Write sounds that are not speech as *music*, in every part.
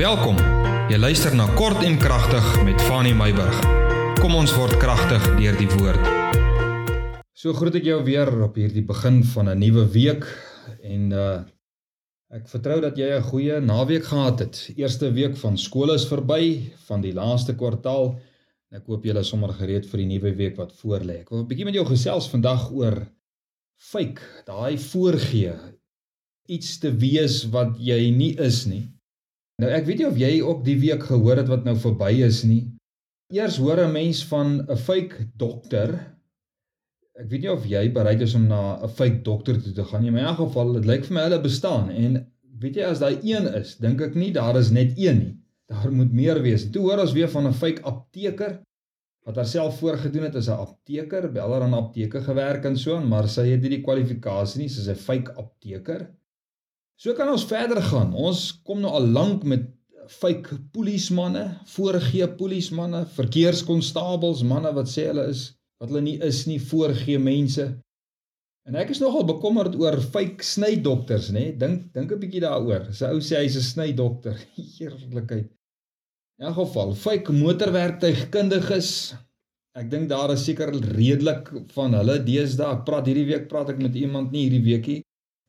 Welkom. Jy luister na Kort en Kragtig met Fanny Meyburg. Kom ons word kragtig deur die woord. So groet ek jou weer op hierdie begin van 'n nuwe week en uh ek vertrou dat jy 'n goeie naweek gehad het. Eerste week van skool is verby van die laaste kwartaal. Ek hoop julle is sommer gereed vir die nuwe week wat voorlê. Ek wil 'n bietjie met jou gesels vandag oor fake, daai voorgee iets te wees wat jy nie is nie. Nou ek weet nie of jy ook die week gehoor het wat nou verby is nie. Eers hoor 'n mens van 'n fake dokter. Ek weet nie of jy bereid is om na 'n fake dokter toe te gaan nie. In my geval, dit lyk vir my hulle bestaan en weet jy as daai een is, dink ek nie daar is net een nie. Daar moet meer wees. Toe hoor ons weer van 'n fake apteker wat haarself voorgedoen het as 'n apteker, bel haar aan apteke gewerk en so, maar sy het nie die kwalifikasie nie, sy's 'n fake apteker. So kan ons verder gaan. Ons kom nou al lank met fake polismanne, voorgee polismanne, verkeerskonstabels, manne wat sê hulle is wat hulle nie is nie, voorgee mense. En ek is nogal bekommerd oor fake snydokters, nê? Dink dink 'n bietjie daaroor. Sy ou sê hy's 'n snydokter. *laughs* Heerlikheid. In elk geval, fake motorwerktuigkundiges. Ek dink daar is seker redelik van hulle deesdae. Ek praat hierdie week praat ek met iemand nie hierdie weekie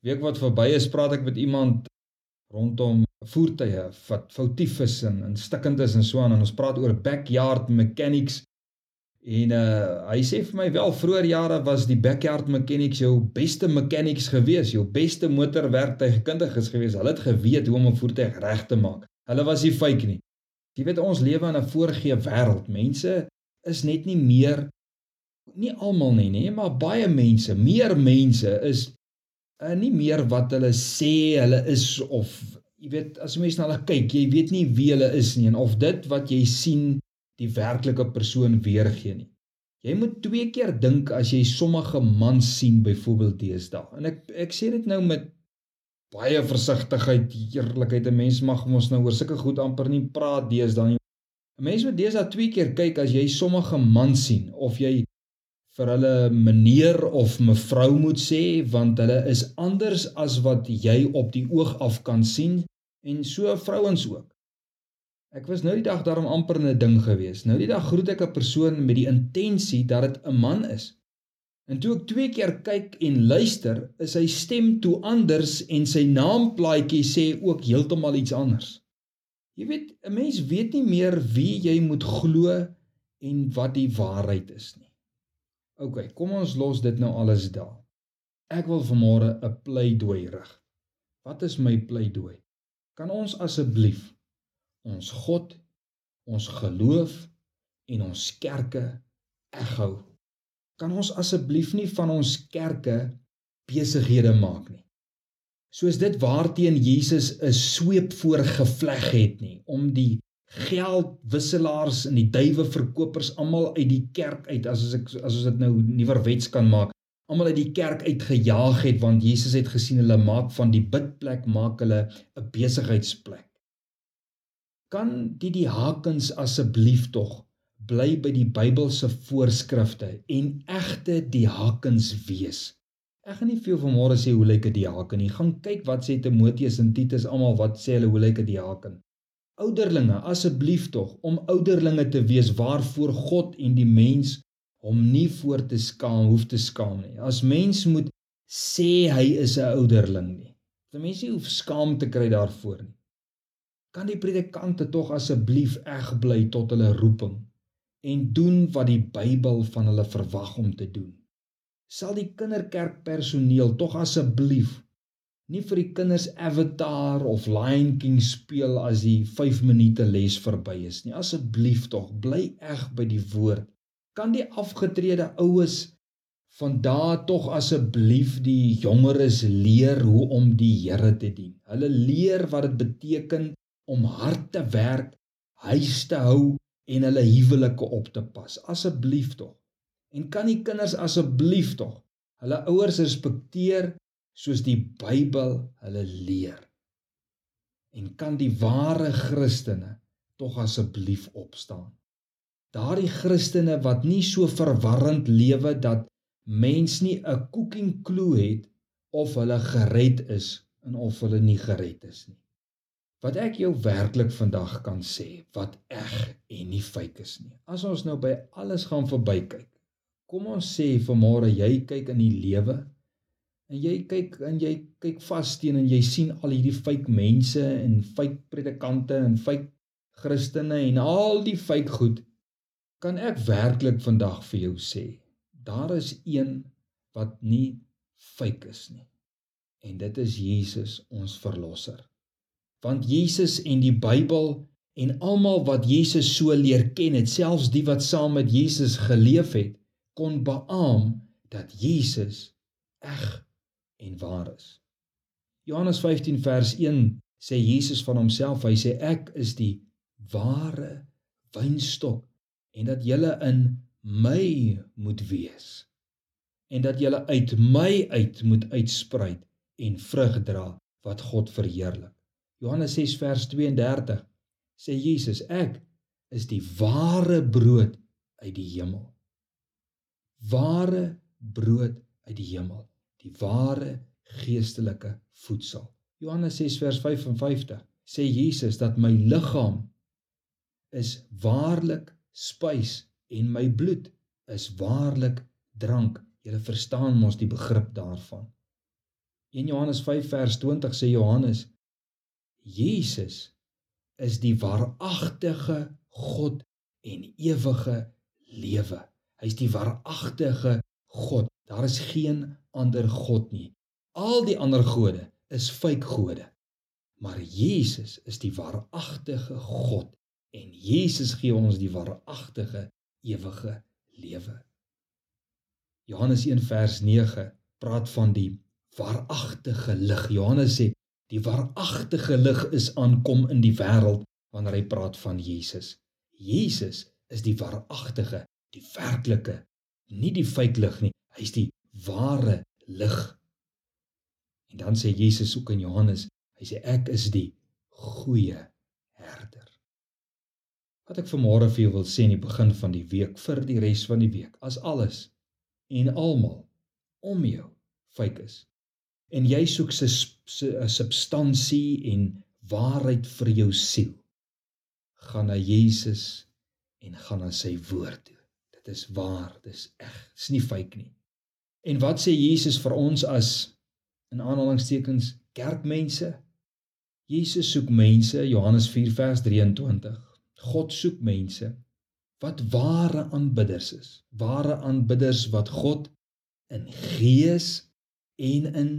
week wat verby is, praat ek met iemand rondom voertuie wat foutief is en, en stikkend is en so aan en ons praat oor backyard mechanics en uh, hy sê vir my wel vroeër jare was die backyard mechanics jou beste mechanics gewees, jou beste motorwerktuigkundiges gewees. Hulle het geweet hoe om 'n voertuig reg te maak. Hulle was nie fake nie. Jy weet ons lewe in 'n voorgee wêreld. Mense is net nie meer nie almal nie, nê, maar baie mense, meer mense is uh, nie meer wat hulle sê hulle is of jy weet as jy mens na hulle kyk, jy weet nie wie hulle is nie en of dit wat jy sien die werklike persoon weergee nie. Jy moet twee keer dink as jy sommige mans sien byvoorbeeld deesdae. En ek ek sê dit nou met baie versigtigheid, eerlikheid. 'n Mens mag mos nou oor sulke goed amper nie praat deesdae nie. 'n Mens moet deesdae twee keer kyk as jy sommige mans sien of jy vir hulle meneer of mevrou moet sê want hulle is anders as wat jy op die oog af kan sien en so vrouens ook. Ek was nou die dag daarom amper in 'n ding gewees. Nou die dag groet ek 'n persoon met die intensie dat dit 'n man is. En toe ek twee keer kyk en luister, is sy stem toe anders en sy naamplaatjie sê ook heeltemal iets anders. Jy weet, 'n mens weet nie meer wie jy moet glo en wat die waarheid is nie. OK, kom ons los dit nou alles daar. Ek wil vanmôre 'n pleidooi rig. Wat is my pleidooi? Kan ons asseblief ons God, ons geloof en ons kerke eghou? Kan ons asseblief nie van ons kerke besighede maak nie? Soos dit waarteen Jesus 'n sweep voorgevleg het nie om die geldwisselaars en die duiwe verkopers almal uit die kerk uit as ek as ons dit nou nuwerwets kan maak almal uit die kerk uitgejaag het want Jesus het gesien hulle maak van die bidplek maak hulle 'n besigheidsplek. Kan die die hakens asseblief tog bly by die Bybelse voorskrifte en egte die hakens wees? Ek gaan nie veel vanmôre sê hoe lyk 'n diaken nie. Gaan kyk wat sê Timoteus en Titus almal wat sê hulle hoe lyk 'n diaken ouderlinge asseblief tog om ouderlinge te wees waarvoor God en die mens hom nie voor te skaam hoef te skaam nie. As mens moet sê hy is 'n ouderling nie. Dat mense nie hoef skaam te kry daarvoor nie. Kan die predikante tog asseblief eg bly tot hulle roeping en doen wat die Bybel van hulle verwag om te doen. Sal die kinderkerkpersoneel tog asseblief nie vir die kinders Avatar of Lion King speel as die 5 minute les verby is nie. Asseblief tog, bly eg by die woord. Kan die afgetrede oues van daai tog asseblief die jongeres leer hoe om die Here te dien. Hulle leer wat dit beteken om hard te werk, huis te hou en hulle huwelike op te pas. Asseblief tog. En kan die kinders asseblief tog hulle ouers respekteer soos die Bybel hulle leer. En kan die ware Christene tog asseblief opstaan. Daardie Christene wat nie so verwarrend lewe dat mens nie 'n cooking clue het of hulle gered is en of hulle nie gered is nie. wat ek jou werklik vandag kan sê wat eg en nie fake is nie. As ons nou by alles gaan verbykyk. Kom ons sê vanmôre jy kyk in die lewe en jy kyk en jy kyk vas teen en jy sien al hierdie fake mense en fake predikante en fake Christene en al die fake goed. Kan ek werklik vandag vir jou sê daar is een wat nie fake is nie. En dit is Jesus ons verlosser. Want Jesus en die Bybel en almal wat Jesus so leer ken het selfs die wat saam met Jesus geleef het kon beamoen dat Jesus eg en waar is. Johannes 15 vers 1 sê Jesus van homself hy sê ek is die ware wynstok en dat julle in my moet wees en dat julle uit my uit moet uitspruit en vrug dra wat God verheerlik. Johannes 6 vers 32 sê Jesus ek is die ware brood uit die hemel. Ware brood uit die hemel, die ware geestelike voedsel. Johannes 6 vers 55 sê Jesus dat my liggaam is waarlik spys en my bloed is waarlik drank. Jy verstaan mos die begrip daarvan. 1 Johannes 5 vers 20 sê Johannes Jesus is die waaragtige God en ewige lewe. Hy's die waaragtige God. Daar is geen ander God nie. Al die ander gode is fake gode. Maar Jesus is die waaragtige God en Jesus gee ons die waaragtige ewige lewe. Johannes 1 vers 9 praat van die waaragtige lig. Johannes sê Die waaragtige lig is aankom in die wêreld wanneer hy praat van Jesus. Jesus is die waaragtige, die werklike, nie die fake lig nie. Hy's die ware lig. En dan sê Jesus ook in Johannes, hy sê ek is die goeie herder. Wat ek vanmôre vir jou wil sê in die begin van die week vir die res van die week, as alles en almal om jou fake is, en jy soek 'n substansie en waarheid vir jou siel gaan na Jesus en gaan na sy woord toe dit is waar dis eg dis nie fake nie. En wat sê Jesus vir ons as in aanhalingstekens kerkmense? Jesus soek mense Johannes 4 vers 23 God soek mense wat ware aanbidders is ware aanbidders wat God in gees en in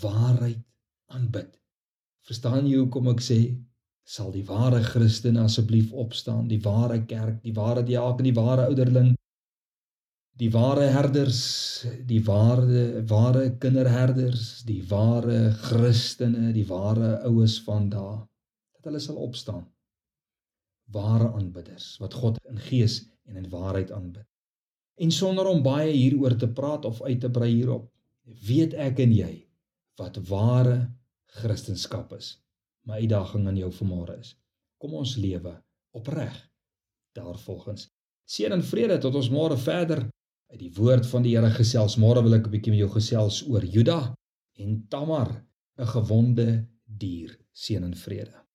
waarheid aanbid. Verstaan jy hoekom ek sê sal die ware Christen asseblief opstaan, die ware kerk, die ware diaken, die ware ouderling, die ware herders, die ware ware kinderherders, die ware Christene, die ware oues van daar, dat hulle sal opstaan. Ware aanbidders wat God in gees en in waarheid aanbid. En sonder om baie hieroor te praat of uit te brei hierop, weet ek en jy wat ware Christendom is. My uitdaging aan jou vanmôre is: kom ons lewe opreg daarvolgens. Seën en vrede tot ons môre verder uit die woord van die Here gesels. Môre wil ek 'n bietjie met jou gesels oor Juda en Tamar, 'n gewonde dier. Seën en vrede.